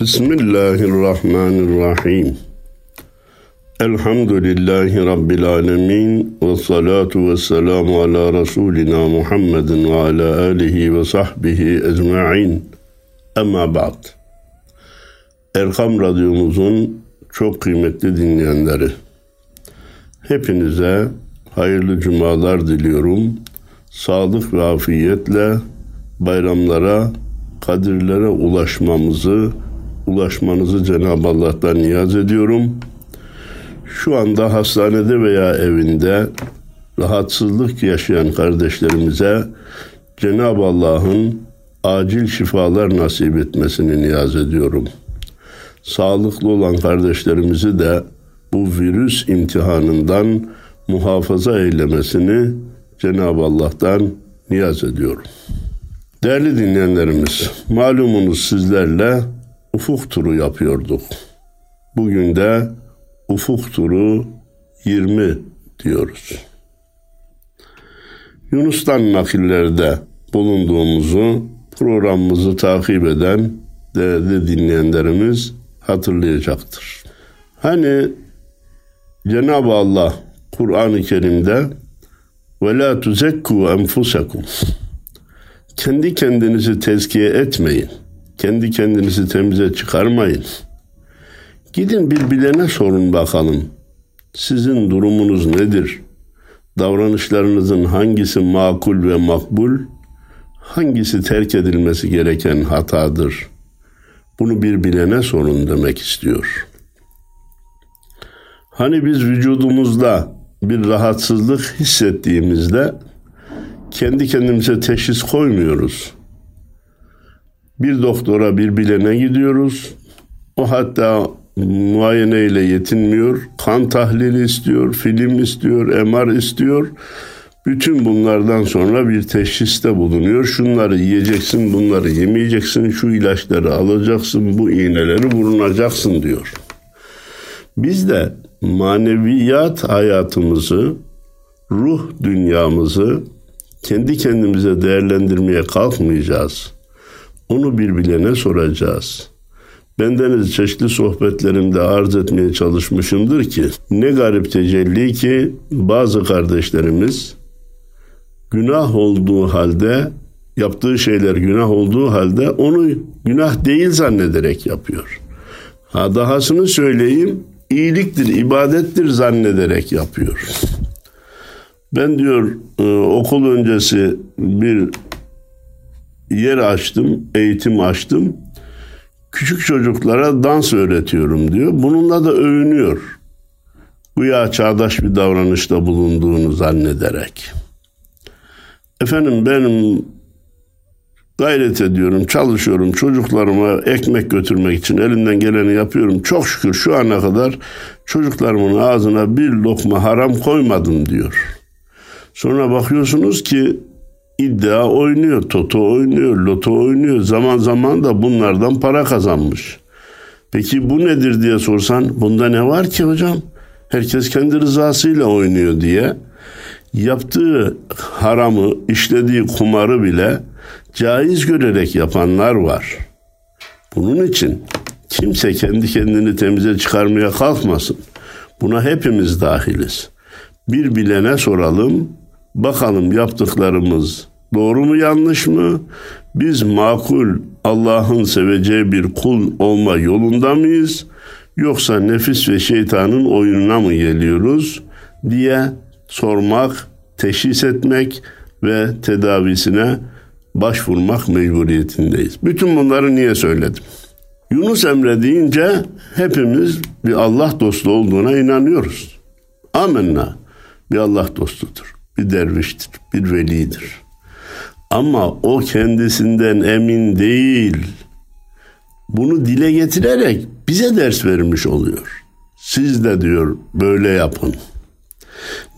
Bismillahirrahmanirrahim. Elhamdülillahi Rabbil alemin ve salatu ve selamu ala Resulina Muhammedin ve ala alihi ve sahbihi ecma'in. Ama ba'd. Erkam Radyomuzun çok kıymetli dinleyenleri. Hepinize hayırlı cumalar diliyorum. Sağlık ve afiyetle bayramlara, kadirlere ulaşmamızı, ulaşmanızı Cenab-ı Allah'tan niyaz ediyorum. Şu anda hastanede veya evinde rahatsızlık yaşayan kardeşlerimize Cenab-ı Allah'ın acil şifalar nasip etmesini niyaz ediyorum. Sağlıklı olan kardeşlerimizi de bu virüs imtihanından muhafaza eylemesini Cenab-ı Allah'tan niyaz ediyorum. Değerli dinleyenlerimiz, malumunuz sizlerle ufuk turu yapıyorduk. Bugün de ufuk turu 20 diyoruz. Yunus'tan nakillerde bulunduğumuzu programımızı takip eden değerli dinleyenlerimiz hatırlayacaktır. Hani Cenab-ı Allah Kur'an-ı Kerim'de ve la tuzekku enfusakum kendi kendinizi tezkiye etmeyin. Kendi kendinizi temize çıkarmayın. Gidin bir bilene sorun bakalım. Sizin durumunuz nedir? Davranışlarınızın hangisi makul ve makbul? Hangisi terk edilmesi gereken hatadır? Bunu bir bilene sorun demek istiyor. Hani biz vücudumuzda bir rahatsızlık hissettiğimizde kendi kendimize teşhis koymuyoruz. Bir doktora, bir bilene gidiyoruz. O hatta muayene ile yetinmiyor. Kan tahlili istiyor, film istiyor, MR istiyor. Bütün bunlardan sonra bir teşhiste bulunuyor. Şunları yiyeceksin, bunları yemeyeceksin, şu ilaçları alacaksın, bu iğneleri vurulacaksın diyor. Biz de maneviyat hayatımızı, ruh dünyamızı kendi kendimize değerlendirmeye kalkmayacağız. Onu bir bilene soracağız. Bendeniz çeşitli sohbetlerimde arz etmeye çalışmışımdır ki ne garip tecelli ki bazı kardeşlerimiz günah olduğu halde yaptığı şeyler günah olduğu halde onu günah değil zannederek yapıyor. Ha dahasını söyleyeyim iyiliktir, ibadettir zannederek yapıyor. Ben diyor e, okul öncesi bir yer açtım, eğitim açtım. Küçük çocuklara dans öğretiyorum diyor. Bununla da övünüyor. Bu ya çağdaş bir davranışta bulunduğunu zannederek. Efendim benim gayret ediyorum, çalışıyorum. Çocuklarıma ekmek götürmek için elimden geleni yapıyorum. Çok şükür şu ana kadar çocuklarımın ağzına bir lokma haram koymadım diyor. Sonra bakıyorsunuz ki iddia oynuyor, toto oynuyor, loto oynuyor. Zaman zaman da bunlardan para kazanmış. Peki bu nedir diye sorsan bunda ne var ki hocam? Herkes kendi rızasıyla oynuyor diye yaptığı haramı, işlediği kumarı bile caiz görerek yapanlar var. Bunun için kimse kendi kendini temize çıkarmaya kalkmasın. Buna hepimiz dahiliz. Bir bilene soralım, Bakalım yaptıklarımız doğru mu yanlış mı? Biz makul Allah'ın seveceği bir kul olma yolunda mıyız? Yoksa nefis ve şeytanın oyununa mı geliyoruz diye sormak, teşhis etmek ve tedavisine başvurmak mecburiyetindeyiz. Bütün bunları niye söyledim? Yunus Emre deyince hepimiz bir Allah dostu olduğuna inanıyoruz. Amenna. Bir Allah dostudur bir derviştir, bir velidir. Ama o kendisinden emin değil. Bunu dile getirerek bize ders vermiş oluyor. Siz de diyor böyle yapın.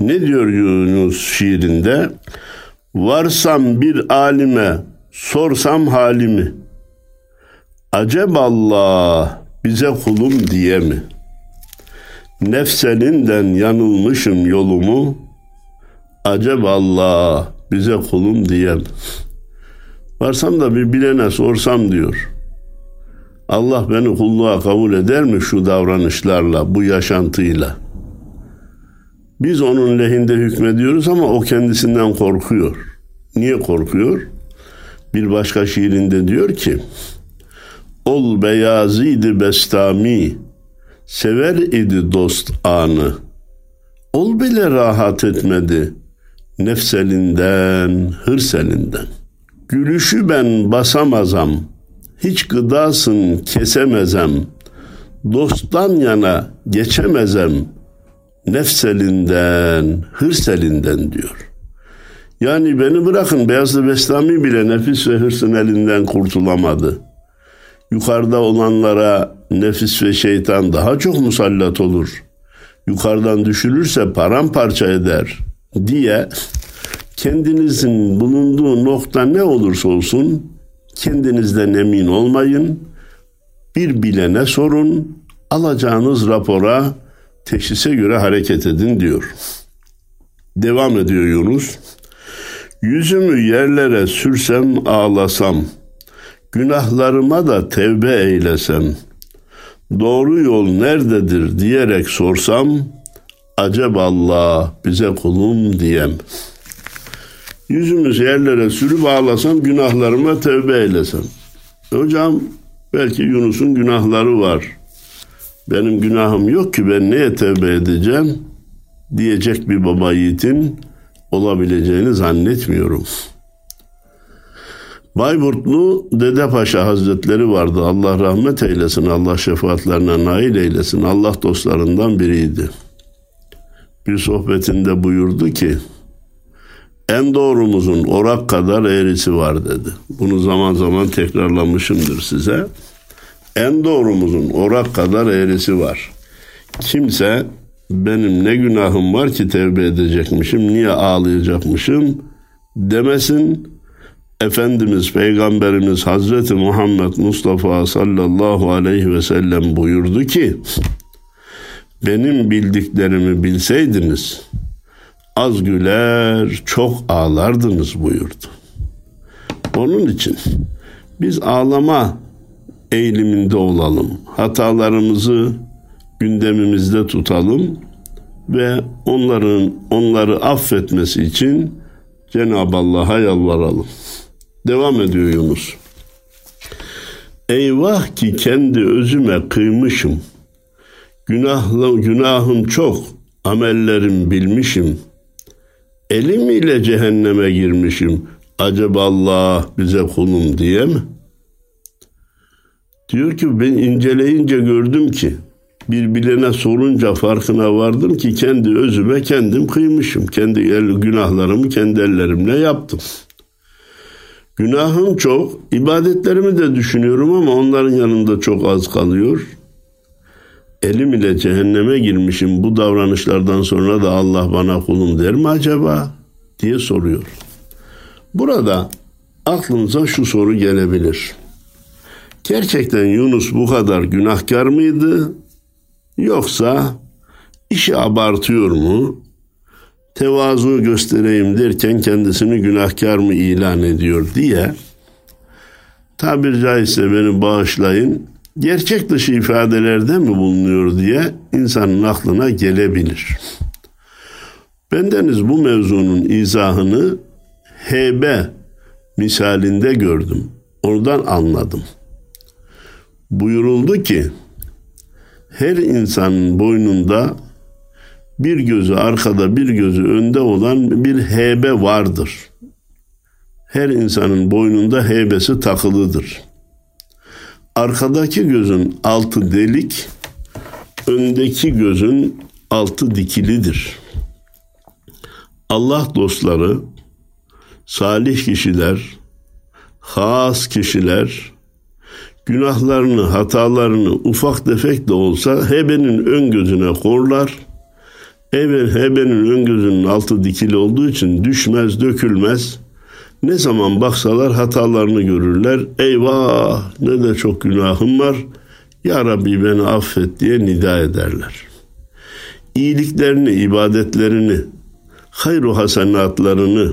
Ne diyor Yunus şiirinde? Varsam bir alime, sorsam halimi. Acep Allah bize kulum diye mi? Nefselinden yanılmışım yolumu, acaba Allah bize kulum diyen. Varsam da bir bilene sorsam diyor. Allah beni kulluğa kabul eder mi şu davranışlarla, bu yaşantıyla? Biz onun lehinde hükmediyoruz ama o kendisinden korkuyor. Niye korkuyor? Bir başka şiirinde diyor ki, Ol beyazidi bestami, sever idi dost anı. Ol bile rahat etmedi, nefselinden, hırselinden. Gülüşü ben basamazam, hiç gıdasın kesemezem, dosttan yana geçemezem, nefselinden, hırselinden diyor. Yani beni bırakın Beyazlı Bestami bile nefis ve hırsın elinden kurtulamadı. Yukarıda olanlara nefis ve şeytan daha çok musallat olur. Yukarıdan düşürürse paramparça eder diye kendinizin bulunduğu nokta ne olursa olsun kendinizden emin olmayın. Bir bilene sorun, alacağınız rapora teşhise göre hareket edin diyor. Devam ediyor Yunus. Yüzümü yerlere sürsem ağlasam, günahlarıma da tevbe eylesem, doğru yol nerededir diyerek sorsam, acep Allah bize kulum diyem. Yüzümüz yerlere sürüp ağlasam, günahlarıma tevbe eylesem. Hocam belki Yunus'un günahları var. Benim günahım yok ki ben neye tevbe edeceğim diyecek bir baba yiğitin olabileceğini zannetmiyorum. Bayburtlu Dede Paşa Hazretleri vardı. Allah rahmet eylesin, Allah şefaatlerine nail eylesin. Allah dostlarından biriydi. Bir sohbetinde buyurdu ki, en doğrumuzun orak kadar eğrisi var dedi. Bunu zaman zaman tekrarlamışımdır size. En doğrumuzun orak kadar eğrisi var. Kimse benim ne günahım var ki tevbe edecekmişim, niye ağlayacakmışım demesin. Efendimiz Peygamberimiz Hazreti Muhammed Mustafa sallallahu aleyhi ve sellem buyurdu ki benim bildiklerimi bilseydiniz az güler çok ağlardınız buyurdu. Onun için biz ağlama eğiliminde olalım. Hatalarımızı gündemimizde tutalım ve onların onları affetmesi için Cenab-ı Allah'a yalvaralım. Devam ediyor Yunus. Eyvah ki kendi özüme kıymışım. Günahlı, günahım çok, amellerim bilmişim. Elim ile cehenneme girmişim. Acaba Allah bize kulum diye mi? Diyor ki ben inceleyince gördüm ki birbirine sorunca farkına vardım ki kendi özüme kendim kıymışım. Kendi el, günahlarımı kendi ellerimle yaptım. Günahım çok, ibadetlerimi de düşünüyorum ama onların yanında çok az kalıyor. Elim ile cehenneme girmişim bu davranışlardan sonra da Allah bana kulum der mi acaba diye soruyor. Burada aklınıza şu soru gelebilir. Gerçekten Yunus bu kadar günahkar mıydı? Yoksa işi abartıyor mu? Tevazu göstereyim derken kendisini günahkar mı ilan ediyor diye tabir caizse beni bağışlayın gerçek dışı ifadelerde mi bulunuyor diye insanın aklına gelebilir. Bendeniz bu mevzunun izahını hebe misalinde gördüm. Oradan anladım. Buyuruldu ki her insanın boynunda bir gözü arkada bir gözü önde olan bir heybe vardır. Her insanın boynunda heybesi takılıdır. Arkadaki gözün altı delik, öndeki gözün altı dikilidir. Allah dostları, salih kişiler, has kişiler, günahlarını, hatalarını ufak tefek de olsa hebenin ön gözüne korlar. Evet hebenin ön gözünün altı dikili olduğu için düşmez, dökülmez. Ne zaman baksalar hatalarını görürler. Eyvah ne de çok günahım var. Ya Rabbi beni affet diye nida ederler. İyiliklerini, ibadetlerini, hayru hasenatlarını,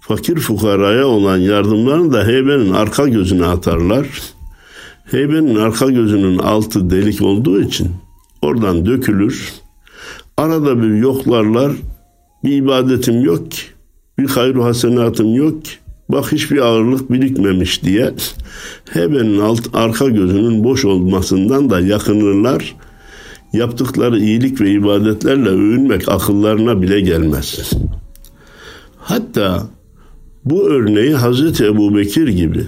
fakir fukaraya olan yardımlarını da heybenin arka gözüne atarlar.'' Heybenin arka gözünün altı delik olduğu için oradan dökülür. Arada bir yoklarlar. Bir ibadetim yok ki. Bir hayru hasenatım yok ki. Bak hiçbir ağırlık birikmemiş diye Hebenin alt arka gözünün boş olmasından da yakınırlar. Yaptıkları iyilik ve ibadetlerle övünmek akıllarına bile gelmez. Hatta bu örneği Hazreti Ebu Bekir gibi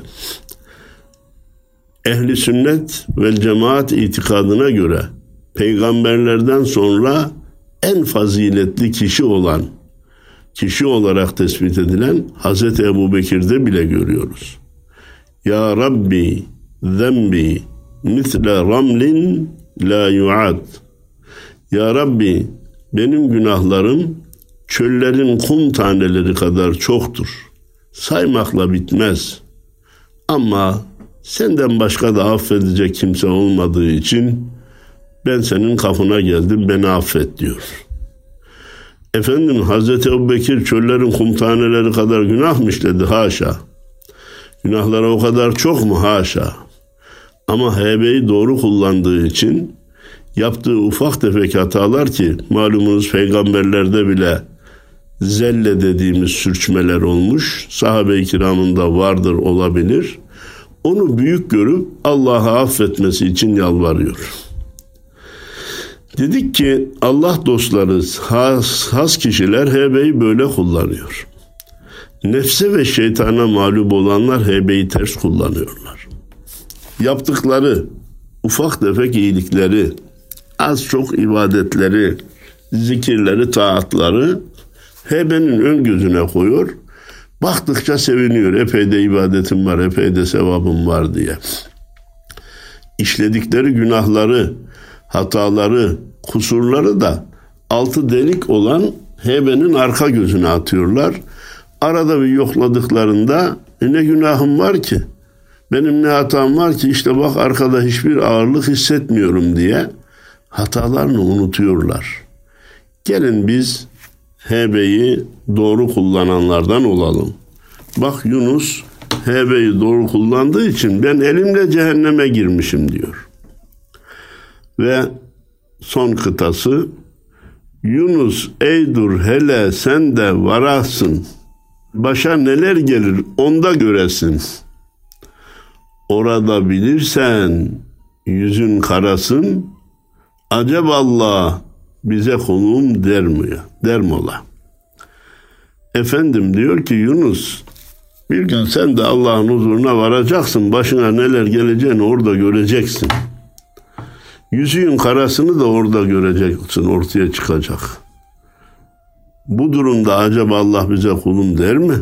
ehli sünnet ve cemaat itikadına göre peygamberlerden sonra en faziletli kişi olan kişi olarak tespit edilen Hazreti Ebu Bekir'de bile görüyoruz. Ya Rabbi zembi misle ramlin la yuad. Ya Rabbi benim günahlarım çöllerin kum taneleri kadar çoktur. Saymakla bitmez. Ama senden başka da affedecek kimse olmadığı için ben senin kapına geldim beni affet diyor. Efendim Hazreti Ebu Bekir çöllerin kum taneleri kadar günah mı işledi? Haşa. Günahları o kadar çok mu? Haşa. Ama hebeyi doğru kullandığı için yaptığı ufak tefek hatalar ki malumunuz peygamberlerde bile zelle dediğimiz sürçmeler olmuş. Sahabe-i kiramında vardır olabilir. Onu büyük görüp Allah'a affetmesi için yalvarıyor. Dedik ki Allah dostları has, has kişiler hebeyi böyle kullanıyor. Nefse ve şeytana mağlup olanlar hebeyi ters kullanıyorlar. Yaptıkları ufak tefek iyilikleri, az çok ibadetleri, zikirleri, taatları hebenin ön gözüne koyuyor. Baktıkça seviniyor. Epey de ibadetim var, epey de sevabım var diye. İşledikleri günahları, hataları, kusurları da altı delik olan hebenin arka gözüne atıyorlar. Arada bir yokladıklarında e ne günahım var ki? Benim ne hatam var ki işte bak arkada hiçbir ağırlık hissetmiyorum diye hatalarını unutuyorlar. Gelin biz hebeyi doğru kullananlardan olalım. Bak Yunus hebeyi doğru kullandığı için ben elimle cehenneme girmişim diyor. Ve son kıtası Yunus ey dur hele sen de varasın. Başa neler gelir onda göresin. Orada bilirsen yüzün karasın. Acep Allah bize konuğum der mi? Der mola. Efendim diyor ki Yunus bir gün sen de Allah'ın huzuruna varacaksın. Başına neler geleceğini orada göreceksin. Yüzüğün karasını da orada göreceksin, ortaya çıkacak. Bu durumda acaba Allah bize kulum der mi?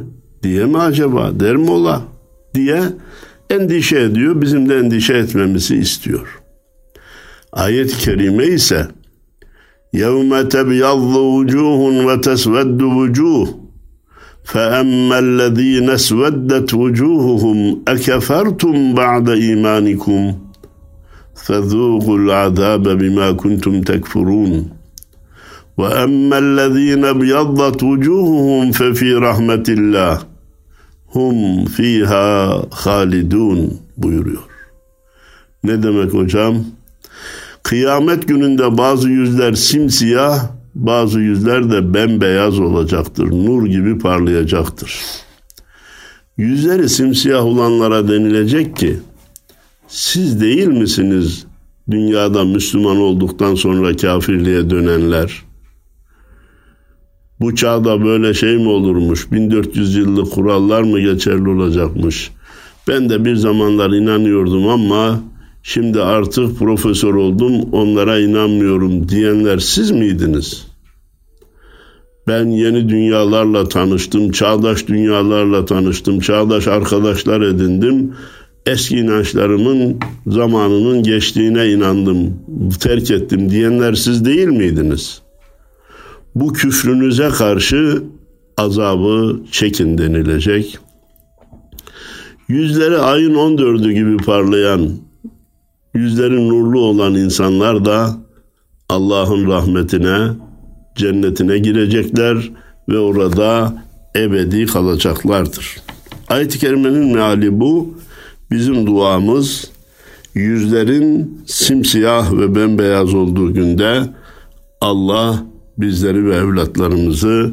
Diye mi acaba? Der mi ola? Diye endişe ediyor. Bizim de endişe etmemizi istiyor. Ayet-i kerime ise يَوْمَ تَبْيَضُّ وُجُوهٌ وَتَسْوَدُّ وُجُوهٌ فَأَمَّا الَّذ۪ينَ اسْوَدَّتْ وُجُوهُهُمْ اَكَفَرْتُمْ بَعْدَ اِيمَانِكُمْ فذوقوا العذاب بما كنتم تكفرون واما الذين ابيضت وجوههم ففي رحمه الله hum fiha halidun buyuruyor. Ne demek hocam? Kıyamet gününde bazı yüzler simsiyah, bazı yüzler de bembeyaz olacaktır. Nur gibi parlayacaktır. Yüzleri simsiyah olanlara denilecek ki siz değil misiniz dünyada Müslüman olduktan sonra kafirliğe dönenler? Bu çağda böyle şey mi olurmuş? 1400 yıllık kurallar mı geçerli olacakmış? Ben de bir zamanlar inanıyordum ama şimdi artık profesör oldum onlara inanmıyorum diyenler siz miydiniz? Ben yeni dünyalarla tanıştım, çağdaş dünyalarla tanıştım, çağdaş arkadaşlar edindim eski inançlarımın zamanının geçtiğine inandım, terk ettim diyenler siz değil miydiniz? Bu küfrünüze karşı azabı çekin denilecek. Yüzleri ayın 14'ü gibi parlayan, yüzleri nurlu olan insanlar da Allah'ın rahmetine, cennetine girecekler ve orada ebedi kalacaklardır. Ayet-i Kerime'nin meali bu bizim duamız yüzlerin simsiyah ve bembeyaz olduğu günde Allah bizleri ve evlatlarımızı,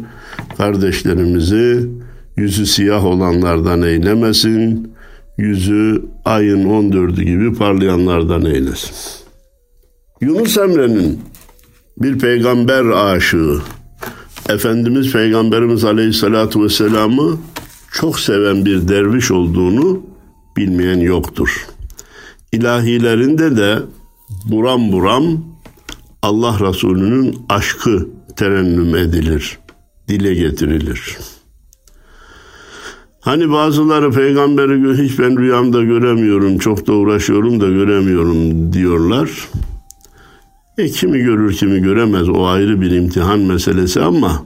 kardeşlerimizi yüzü siyah olanlardan eylemesin, yüzü ayın 14'ü gibi parlayanlardan eylesin. Yunus Emre'nin bir peygamber aşığı, Efendimiz Peygamberimiz Aleyhisselatü Vesselam'ı çok seven bir derviş olduğunu bilmeyen yoktur. İlahilerinde de buram buram Allah Resulü'nün aşkı terennüm edilir, dile getirilir. Hani bazıları peygamberi hiç ben rüyamda göremiyorum, çok da uğraşıyorum da göremiyorum diyorlar. E kimi görür kimi göremez o ayrı bir imtihan meselesi ama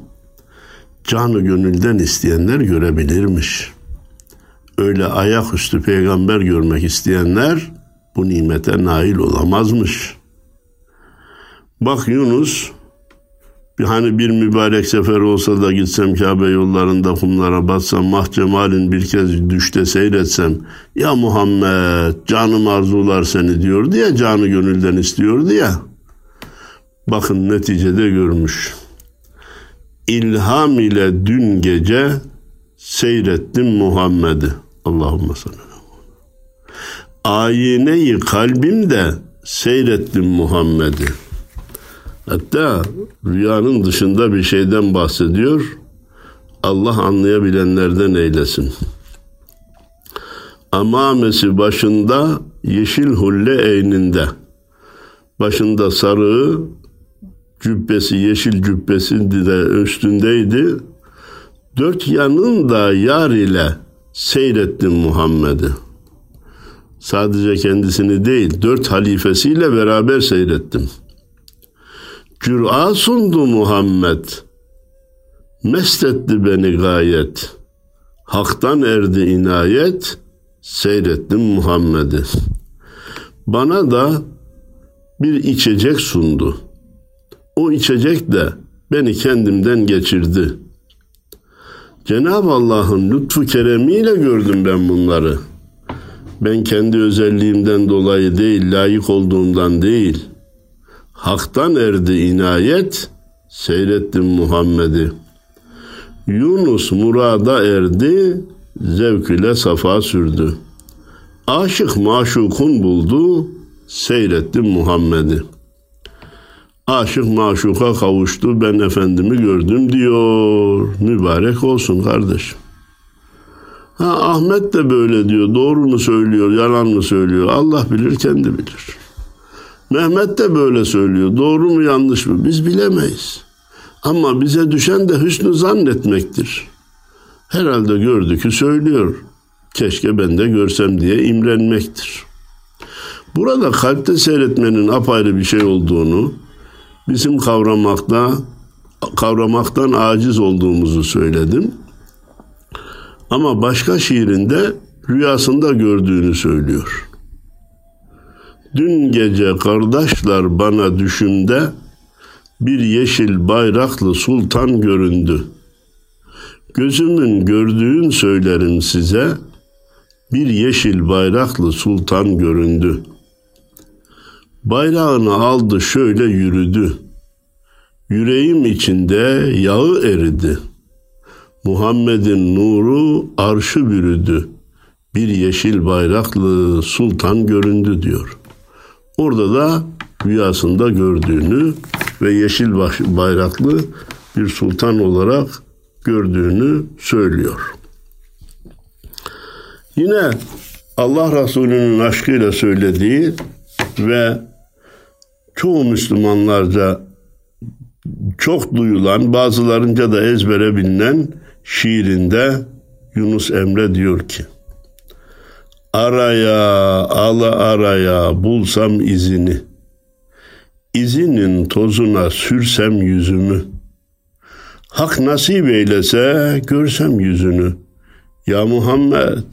canı gönülden isteyenler görebilirmiş. Öyle ayaküstü peygamber görmek isteyenler bu nimete nail olamazmış. Bak Yunus hani bir mübarek sefer olsa da gitsem Kabe yollarında kumlara batsam mahcemalin bir kez düşte seyretsem ya Muhammed canım arzular seni diyordu ya canı gönülden istiyordu ya. Bakın neticede görmüş. İlham ile dün gece seyrettim Muhammed'i. Allahümme sallallahu Ayineyi kalbimde seyrettim Muhammed'i. Hatta rüyanın dışında bir şeyden bahsediyor. Allah anlayabilenlerden eylesin. Amamesi başında yeşil hulle eyninde. Başında sarığı, cübbesi yeşil cübbesi de üstündeydi. Dört yanında yar ile seyrettim Muhammed'i. Sadece kendisini değil, dört halifesiyle beraber seyrettim. Cüra sundu Muhammed. Mestetti beni gayet. Hak'tan erdi inayet. Seyrettim Muhammed'i. Bana da bir içecek sundu. O içecek de beni kendimden geçirdi. Cenab-ı Allah'ın lütfu keremiyle gördüm ben bunları. Ben kendi özelliğimden dolayı değil, layık olduğumdan değil. Hak'tan erdi inayet, seyrettim Muhammed'i. Yunus murada erdi, zevk ile safa sürdü. Aşık maşukun buldu, seyrettim Muhammed'i. Aşık maşuka kavuştu, ben efendimi gördüm diyor. Mübarek olsun kardeşim. Ha, Ahmet de böyle diyor. Doğru mu söylüyor, yalan mı söylüyor? Allah bilir, kendi bilir. Mehmet de böyle söylüyor. Doğru mu, yanlış mı? Biz bilemeyiz. Ama bize düşen de hüsnü zannetmektir. Herhalde gördü ki söylüyor. Keşke ben de görsem diye imrenmektir. Burada kalpte seyretmenin apayrı bir şey olduğunu, bizim kavramakta kavramaktan aciz olduğumuzu söyledim. Ama başka şiirinde rüyasında gördüğünü söylüyor. Dün gece kardeşler bana düşümde bir yeşil bayraklı sultan göründü. Gözümün gördüğün söylerim size bir yeşil bayraklı sultan göründü. Bayrağını aldı şöyle yürüdü. Yüreğim içinde yağı eridi. Muhammed'in nuru arşı bürüdü. Bir yeşil bayraklı sultan göründü diyor. Orada da rüyasında gördüğünü ve yeşil bayraklı bir sultan olarak gördüğünü söylüyor. Yine Allah Resulü'nün aşkıyla söylediği ve çoğu Müslümanlarca çok duyulan, bazılarınca da ezbere bilinen şiirinde Yunus Emre diyor ki Araya, ala araya bulsam izini izinin tozuna sürsem yüzümü Hak nasip eylese görsem yüzünü Ya Muhammed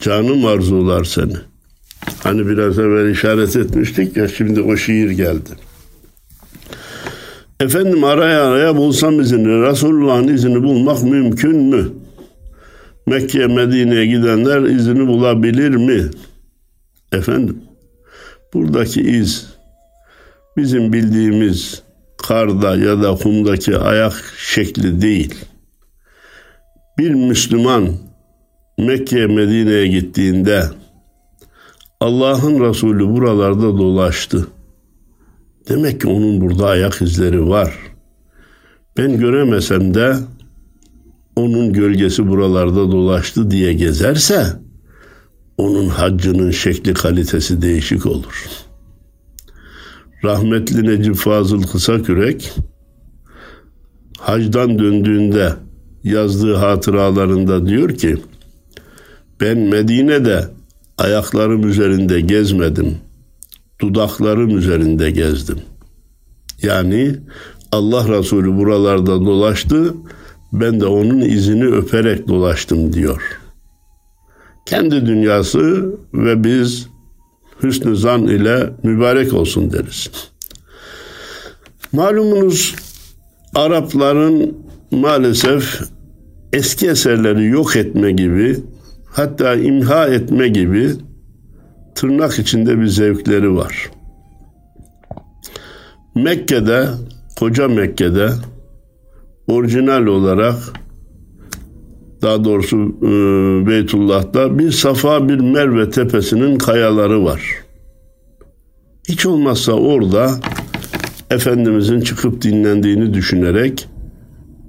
canım arzular seni Hani biraz evvel işaret etmiştik ya şimdi o şiir geldi. Efendim araya araya bulsam izini, Resulullah'ın izini bulmak mümkün mü? Mekke'ye, Medine'ye gidenler izini bulabilir mi? Efendim, Buradaki iz bizim bildiğimiz karda ya da kumdaki ayak şekli değil. Bir Müslüman Mekke Medine'ye gittiğinde Allah'ın Resulü buralarda dolaştı. Demek ki onun burada ayak izleri var. Ben göremesem de onun gölgesi buralarda dolaştı diye gezerse onun haccının şekli kalitesi değişik olur. Rahmetli Necip Fazıl Kısakürek hacdan döndüğünde yazdığı hatıralarında diyor ki ben Medine'de ayaklarım üzerinde gezmedim. Dudaklarım üzerinde gezdim. Yani Allah Resulü buralarda dolaştı. Ben de onun izini öperek dolaştım diyor. Kendi dünyası ve biz hüsnü zan ile mübarek olsun deriz. Malumunuz Arapların maalesef eski eserleri yok etme gibi hatta imha etme gibi tırnak içinde bir zevkleri var. Mekke'de, koca Mekke'de orijinal olarak daha doğrusu e, Beytullah'ta bir Safa bir Merve tepesinin kayaları var. Hiç olmazsa orada Efendimizin çıkıp dinlendiğini düşünerek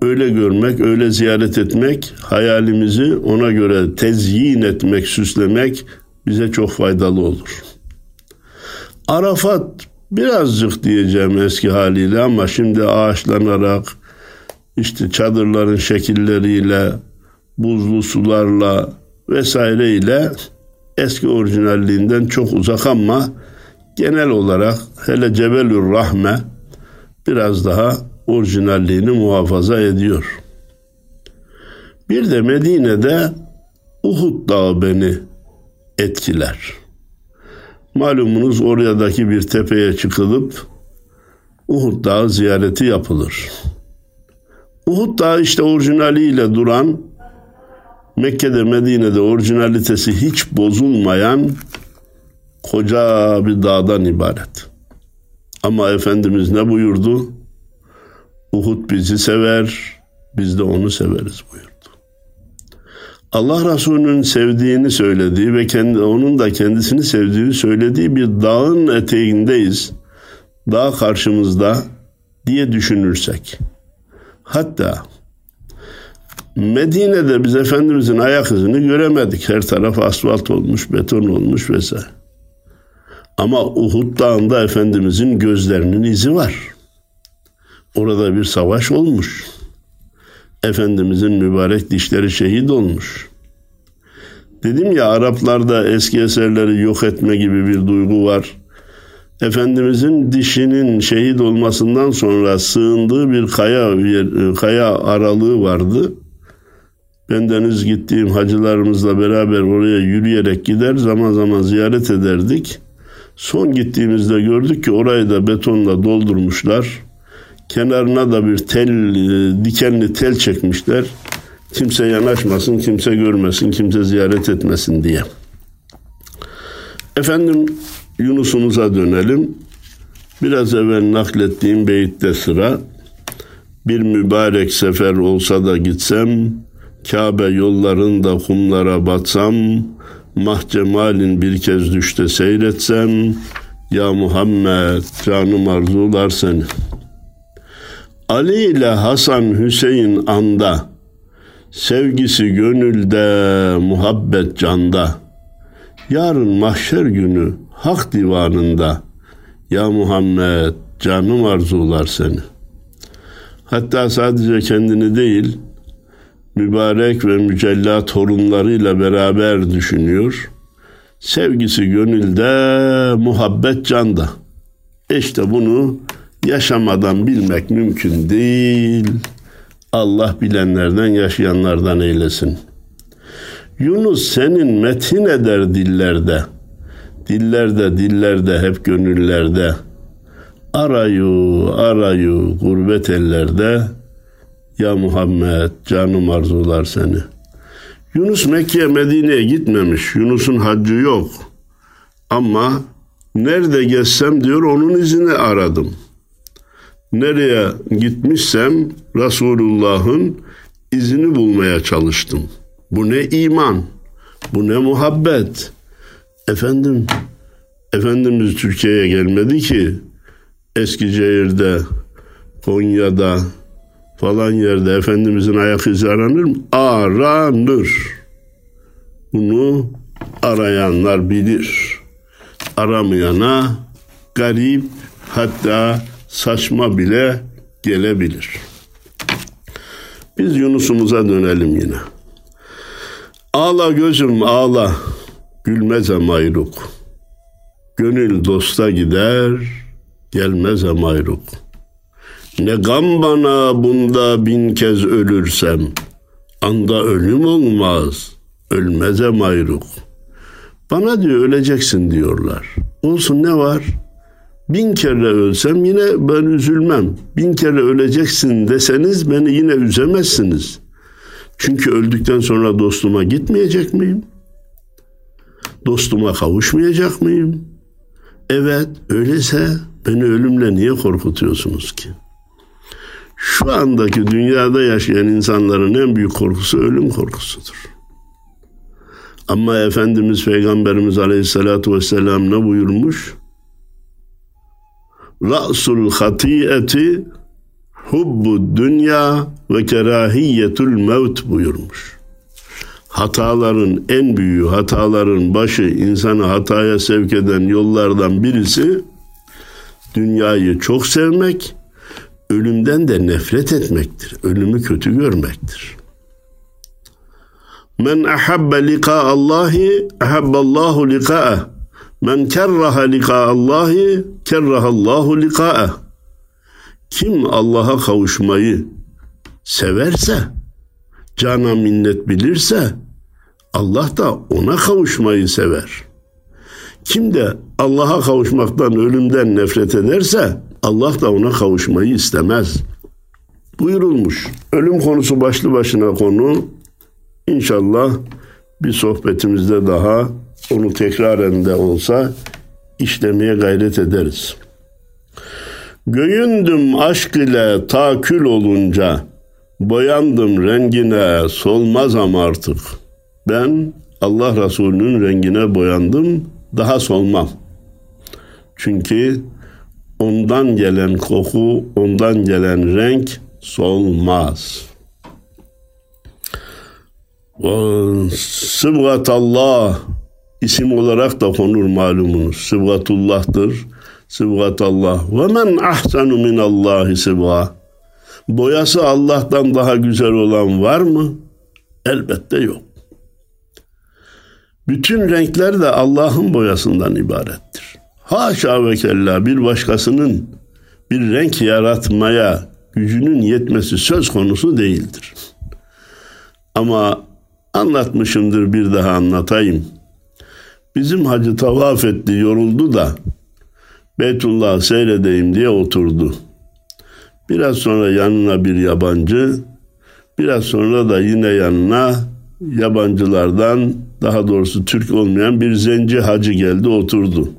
öyle görmek, öyle ziyaret etmek, hayalimizi ona göre tezyin etmek, süslemek bize çok faydalı olur. Arafat birazcık diyeceğim eski haliyle ama şimdi ağaçlanarak işte çadırların şekilleriyle, buzlu sularla vesaireyle eski orijinalliğinden çok uzak ama genel olarak hele Cebelür Rahme biraz daha orijinalliğini muhafaza ediyor. Bir de Medine'de Uhud Dağı beni etkiler. Malumunuz oradaki bir tepeye çıkılıp Uhud Dağı ziyareti yapılır. Uhud Dağı işte orijinaliyle duran Mekke'de Medine'de orijinalitesi hiç bozulmayan koca bir dağdan ibaret. Ama Efendimiz ne buyurdu? Uhud bizi sever, biz de onu severiz buyurdu. Allah Resulü'nün sevdiğini söylediği ve kendi, onun da kendisini sevdiğini söylediği bir dağın eteğindeyiz. Dağ karşımızda diye düşünürsek. Hatta Medine'de biz Efendimizin ayak izini göremedik. Her taraf asfalt olmuş, beton olmuş vesaire. Ama Uhud Dağı'nda Efendimizin gözlerinin izi var. Orada bir savaş olmuş. Efendimizin mübarek dişleri şehit olmuş. Dedim ya Araplarda eski eserleri yok etme gibi bir duygu var. Efendimizin dişinin şehit olmasından sonra sığındığı bir kaya bir kaya aralığı vardı. Bendeniz gittiğim hacılarımızla beraber oraya yürüyerek gider zaman zaman ziyaret ederdik. Son gittiğimizde gördük ki orayı da betonla doldurmuşlar. Kenarına da bir tel, e, dikenli tel çekmişler. Kimse yanaşmasın, kimse görmesin, kimse ziyaret etmesin diye. Efendim Yunus'umuza dönelim. Biraz evvel naklettiğim beyitte sıra. Bir mübarek sefer olsa da gitsem, Kabe yollarında kumlara batsam, mahcemalin bir kez düşte seyretsem, ya Muhammed canım arzular seni. Ali ile Hasan Hüseyin anda, sevgisi gönülde, muhabbet canda. Yarın mahşer günü hak divanında, ya Muhammed canım arzular seni. Hatta sadece kendini değil, mübarek ve mücella torunlarıyla beraber düşünüyor. Sevgisi gönülde, muhabbet canda. İşte bunu yaşamadan bilmek mümkün değil. Allah bilenlerden, yaşayanlardan eylesin. Yunus senin metin eder dillerde. Dillerde, dillerde, hep gönüllerde. Arayu, arayu, gurbet ellerde. Ya Muhammed, canım arzular seni. Yunus Mekke'ye, Medine'ye gitmemiş. Yunus'un haccı yok. Ama Nerede gezsem diyor onun izini aradım. Nereye gitmişsem Resulullah'ın izini bulmaya çalıştım. Bu ne iman, bu ne muhabbet. Efendim, Efendimiz Türkiye'ye gelmedi ki Eskişehir'de, Konya'da falan yerde Efendimizin ayak izi aranır mı? Aranır. Bunu arayanlar bilir. Aramayana garip hatta saçma bile gelebilir. Biz Yunus'umuza dönelim yine. Ağla gözüm ağla, gülmez mayruk. Gönül dosta gider, gelmez mayruk. Ne gam bana bunda bin kez ölürsem, anda ölüm olmaz, ölmeze mayruk. Bana diyor öleceksin diyorlar. Olsun ne var? Bin kere ölsem yine ben üzülmem. Bin kere öleceksin deseniz beni yine üzemezsiniz. Çünkü öldükten sonra dostuma gitmeyecek miyim? Dostuma kavuşmayacak mıyım? Evet, öyleyse beni ölümle niye korkutuyorsunuz ki? Şu andaki dünyada yaşayan insanların en büyük korkusu ölüm korkusudur. Ama Efendimiz Peygamberimiz Aleyhisselatü Vesselam ne buyurmuş? Ra'sul hatiyeti hubbu dünya ve kerahiyetul mevt buyurmuş. Hataların en büyüğü, hataların başı insanı hataya sevk eden yollardan birisi dünyayı çok sevmek, ölümden de nefret etmektir. Ölümü kötü görmektir. Men ahabbe liqa Allahi ahabballahu liqa'ah. Men kerraha liqa Allahi kerrahallahu liqa'ah. Kim Allah'a kavuşmayı severse, cana minnet bilirse Allah da ona kavuşmayı sever. Kim de Allah'a kavuşmaktan, ölümden nefret ederse Allah da ona kavuşmayı istemez. Buyurulmuş. Ölüm konusu başlı başına konu. İnşallah bir sohbetimizde daha onu tekraren de olsa işlemeye gayret ederiz. Göğündüm aşk ile takül olunca, boyandım rengine solmazam artık. Ben Allah Resulü'nün rengine boyandım, daha solmam. Çünkü ondan gelen koku, ondan gelen renk solmaz. Sıbgat Allah isim olarak da konur malumunuz. Sıbgatullah'tır. Sıbgat Allah. Ve men ahsanu min Allahi sıbga. Boyası Allah'tan daha güzel olan var mı? Elbette yok. Bütün renkler de Allah'ın boyasından ibarettir. Haşa ve kella bir başkasının bir renk yaratmaya gücünün yetmesi söz konusu değildir. Ama anlatmışımdır bir daha anlatayım. Bizim hacı tavaf etti, yoruldu da Beytullah seyredeyim diye oturdu. Biraz sonra yanına bir yabancı, biraz sonra da yine yanına yabancılardan daha doğrusu Türk olmayan bir zenci hacı geldi oturdu.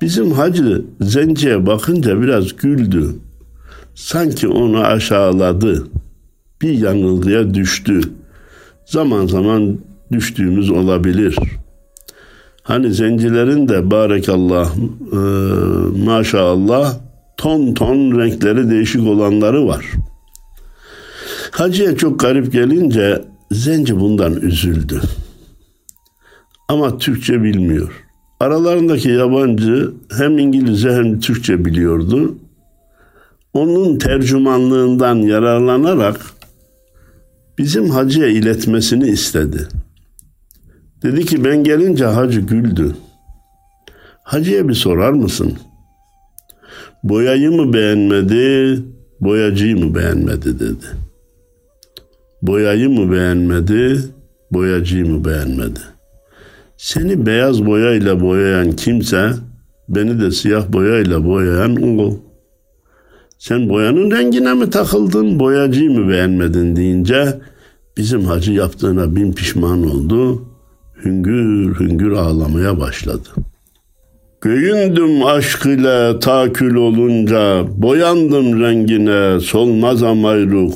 Bizim hacı zenciye bakınca biraz güldü. Sanki onu aşağıladı. Bir yanılgıya düştü. Zaman zaman düştüğümüz olabilir. Hani zencilerin de barekallah e, maşallah ton ton renkleri değişik olanları var. Hacıya çok garip gelince zenci bundan üzüldü. Ama Türkçe bilmiyor. Aralarındaki yabancı hem İngilizce hem Türkçe biliyordu. Onun tercümanlığından yararlanarak bizim hacıya iletmesini istedi. Dedi ki ben gelince hacı güldü. Hacıya bir sorar mısın? Boyayı mı beğenmedi, boyacıyı mı beğenmedi dedi. Boyayı mı beğenmedi, boyacıyı mı beğenmedi. Seni beyaz boyayla boyayan kimse beni de siyah boyayla boyayan o. Sen boyanın rengine mi takıldın, boyacıyı mı beğenmedin deyince bizim hacı yaptığına bin pişman oldu. Hüngür hüngür ağlamaya başladı. Göğündüm aşk ile takül olunca, boyandım rengine solmaz amayruk.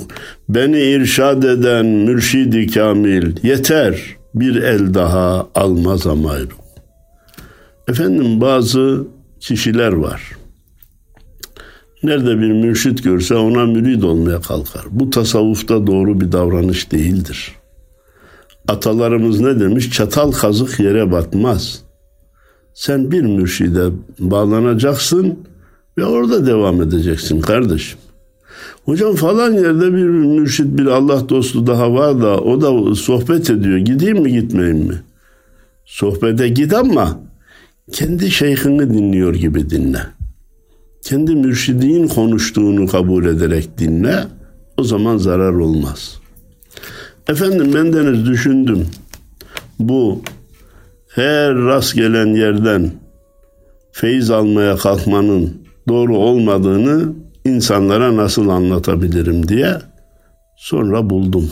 Beni irşad eden mürşidi kamil, yeter bir el daha almaz amayruk. Efendim bazı kişiler var. Nerede bir mürşit görse ona mürid olmaya kalkar. Bu tasavvufta doğru bir davranış değildir. Atalarımız ne demiş? Çatal kazık yere batmaz.'' Sen bir mürşide bağlanacaksın ve orada devam edeceksin kardeşim. Hocam falan yerde bir mürşit bir Allah dostu daha var da o da sohbet ediyor. Gideyim mi gitmeyeyim mi? Sohbete git ama kendi şeyhini dinliyor gibi dinle. Kendi mürşidin konuştuğunu kabul ederek dinle. O zaman zarar olmaz. Efendim bendeniz düşündüm. Bu her rast gelen yerden feyiz almaya kalkmanın doğru olmadığını insanlara nasıl anlatabilirim diye sonra buldum.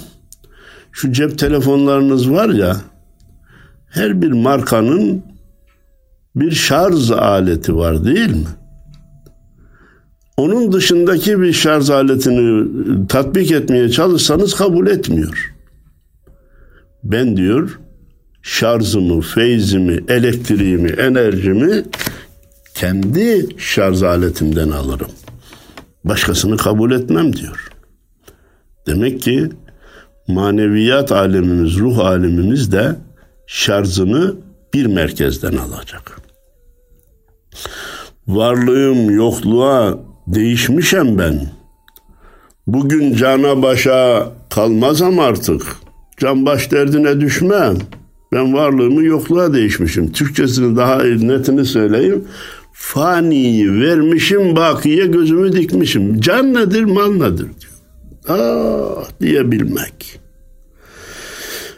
Şu cep telefonlarınız var ya her bir markanın bir şarj aleti var değil mi? Onun dışındaki bir şarj aletini tatbik etmeye çalışsanız kabul etmiyor. Ben diyor şarjımı, feyzimi, elektriğimi, enerjimi kendi şarj aletimden alırım. Başkasını kabul etmem diyor. Demek ki maneviyat alemimiz, ruh alemimiz de şarjını bir merkezden alacak. Varlığım yokluğa değişmişem ben. Bugün cana başa kalmazam artık. Can baş derdine düşmem. Ben varlığımı yokluğa değişmişim. Türkçesini daha netini söyleyeyim. Faniyi vermişim, bakiye gözümü dikmişim. Can nedir, mal nedir diyor. Ah diyebilmek.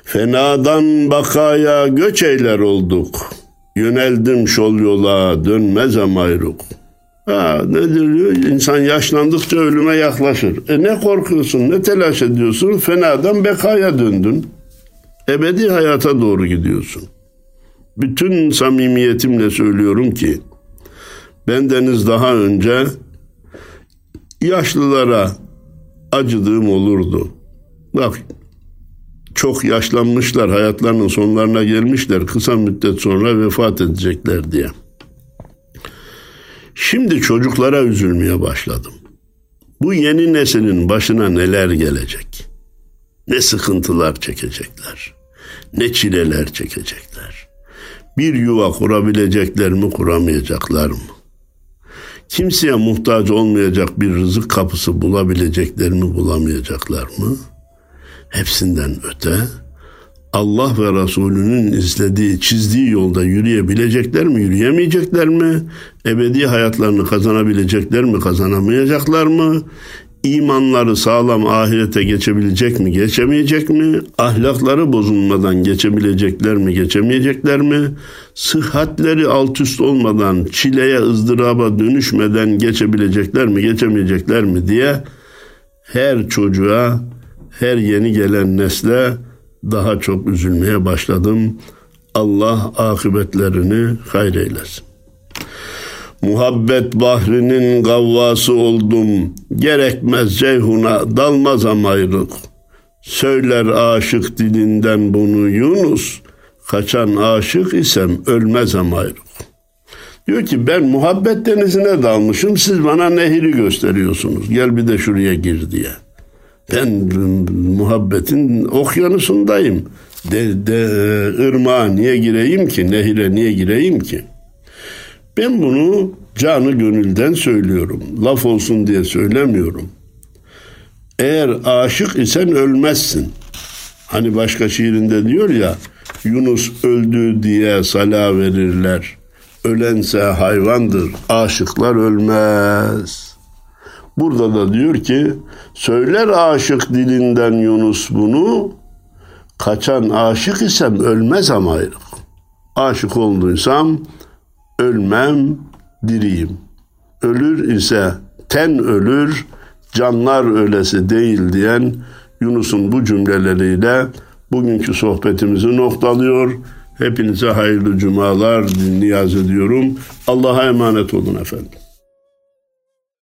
Fenadan bakaya göç eyler olduk. Yöneldim şol yola, dönmez amayruk. Ha, nedir diyor? İnsan yaşlandıkça ölüme yaklaşır. E ne korkuyorsun, ne telaş ediyorsun? Fenadan bekaya döndün ebedi hayata doğru gidiyorsun. Bütün samimiyetimle söylüyorum ki bendeniz daha önce yaşlılara acıdığım olurdu. Bak çok yaşlanmışlar, hayatlarının sonlarına gelmişler, kısa müddet sonra vefat edecekler diye. Şimdi çocuklara üzülmeye başladım. Bu yeni neslin başına neler gelecek? Ne sıkıntılar çekecekler? ne çileler çekecekler. Bir yuva kurabilecekler mi, kuramayacaklar mı? Kimseye muhtaç olmayacak bir rızık kapısı bulabilecekler mi, bulamayacaklar mı? Hepsinden öte Allah ve Resulünün izlediği, çizdiği yolda yürüyebilecekler mi, yürüyemeyecekler mi? Ebedi hayatlarını kazanabilecekler mi, kazanamayacaklar mı? imanları sağlam ahirete geçebilecek mi, geçemeyecek mi? Ahlakları bozulmadan geçebilecekler mi, geçemeyecekler mi? Sıhhatleri alt üst olmadan, çileye, ızdıraba dönüşmeden geçebilecekler mi, geçemeyecekler mi diye her çocuğa, her yeni gelen nesle daha çok üzülmeye başladım. Allah akıbetlerini hayır eylesin. Muhabbet bahrinin gavvası oldum. Gerekmez ceyhuna dalmaz ayrık. Söyler aşık dilinden bunu Yunus. Kaçan aşık isem ölmez ayrık. Diyor ki ben muhabbet denizine dalmışım siz bana nehri gösteriyorsunuz. Gel bir de şuraya gir diye. Ben muhabbetin okyanusundayım. De, de, ırmağa niye gireyim ki? Nehire niye gireyim ki? Ben bunu canı gönülden söylüyorum. Laf olsun diye söylemiyorum. Eğer aşık isen ölmezsin. Hani başka şiirinde diyor ya Yunus öldü diye sala verirler. Ölense hayvandır. Aşıklar ölmez. Burada da diyor ki söyler aşık dilinden Yunus bunu kaçan aşık isem ölmez ama ayrık. Aşık olduysam ölmem, diriyim. Ölür ise ten ölür, canlar ölesi değil diyen Yunus'un bu cümleleriyle bugünkü sohbetimizi noktalıyor. Hepinize hayırlı cumalar niyaz ediyorum. Allah'a emanet olun efendim.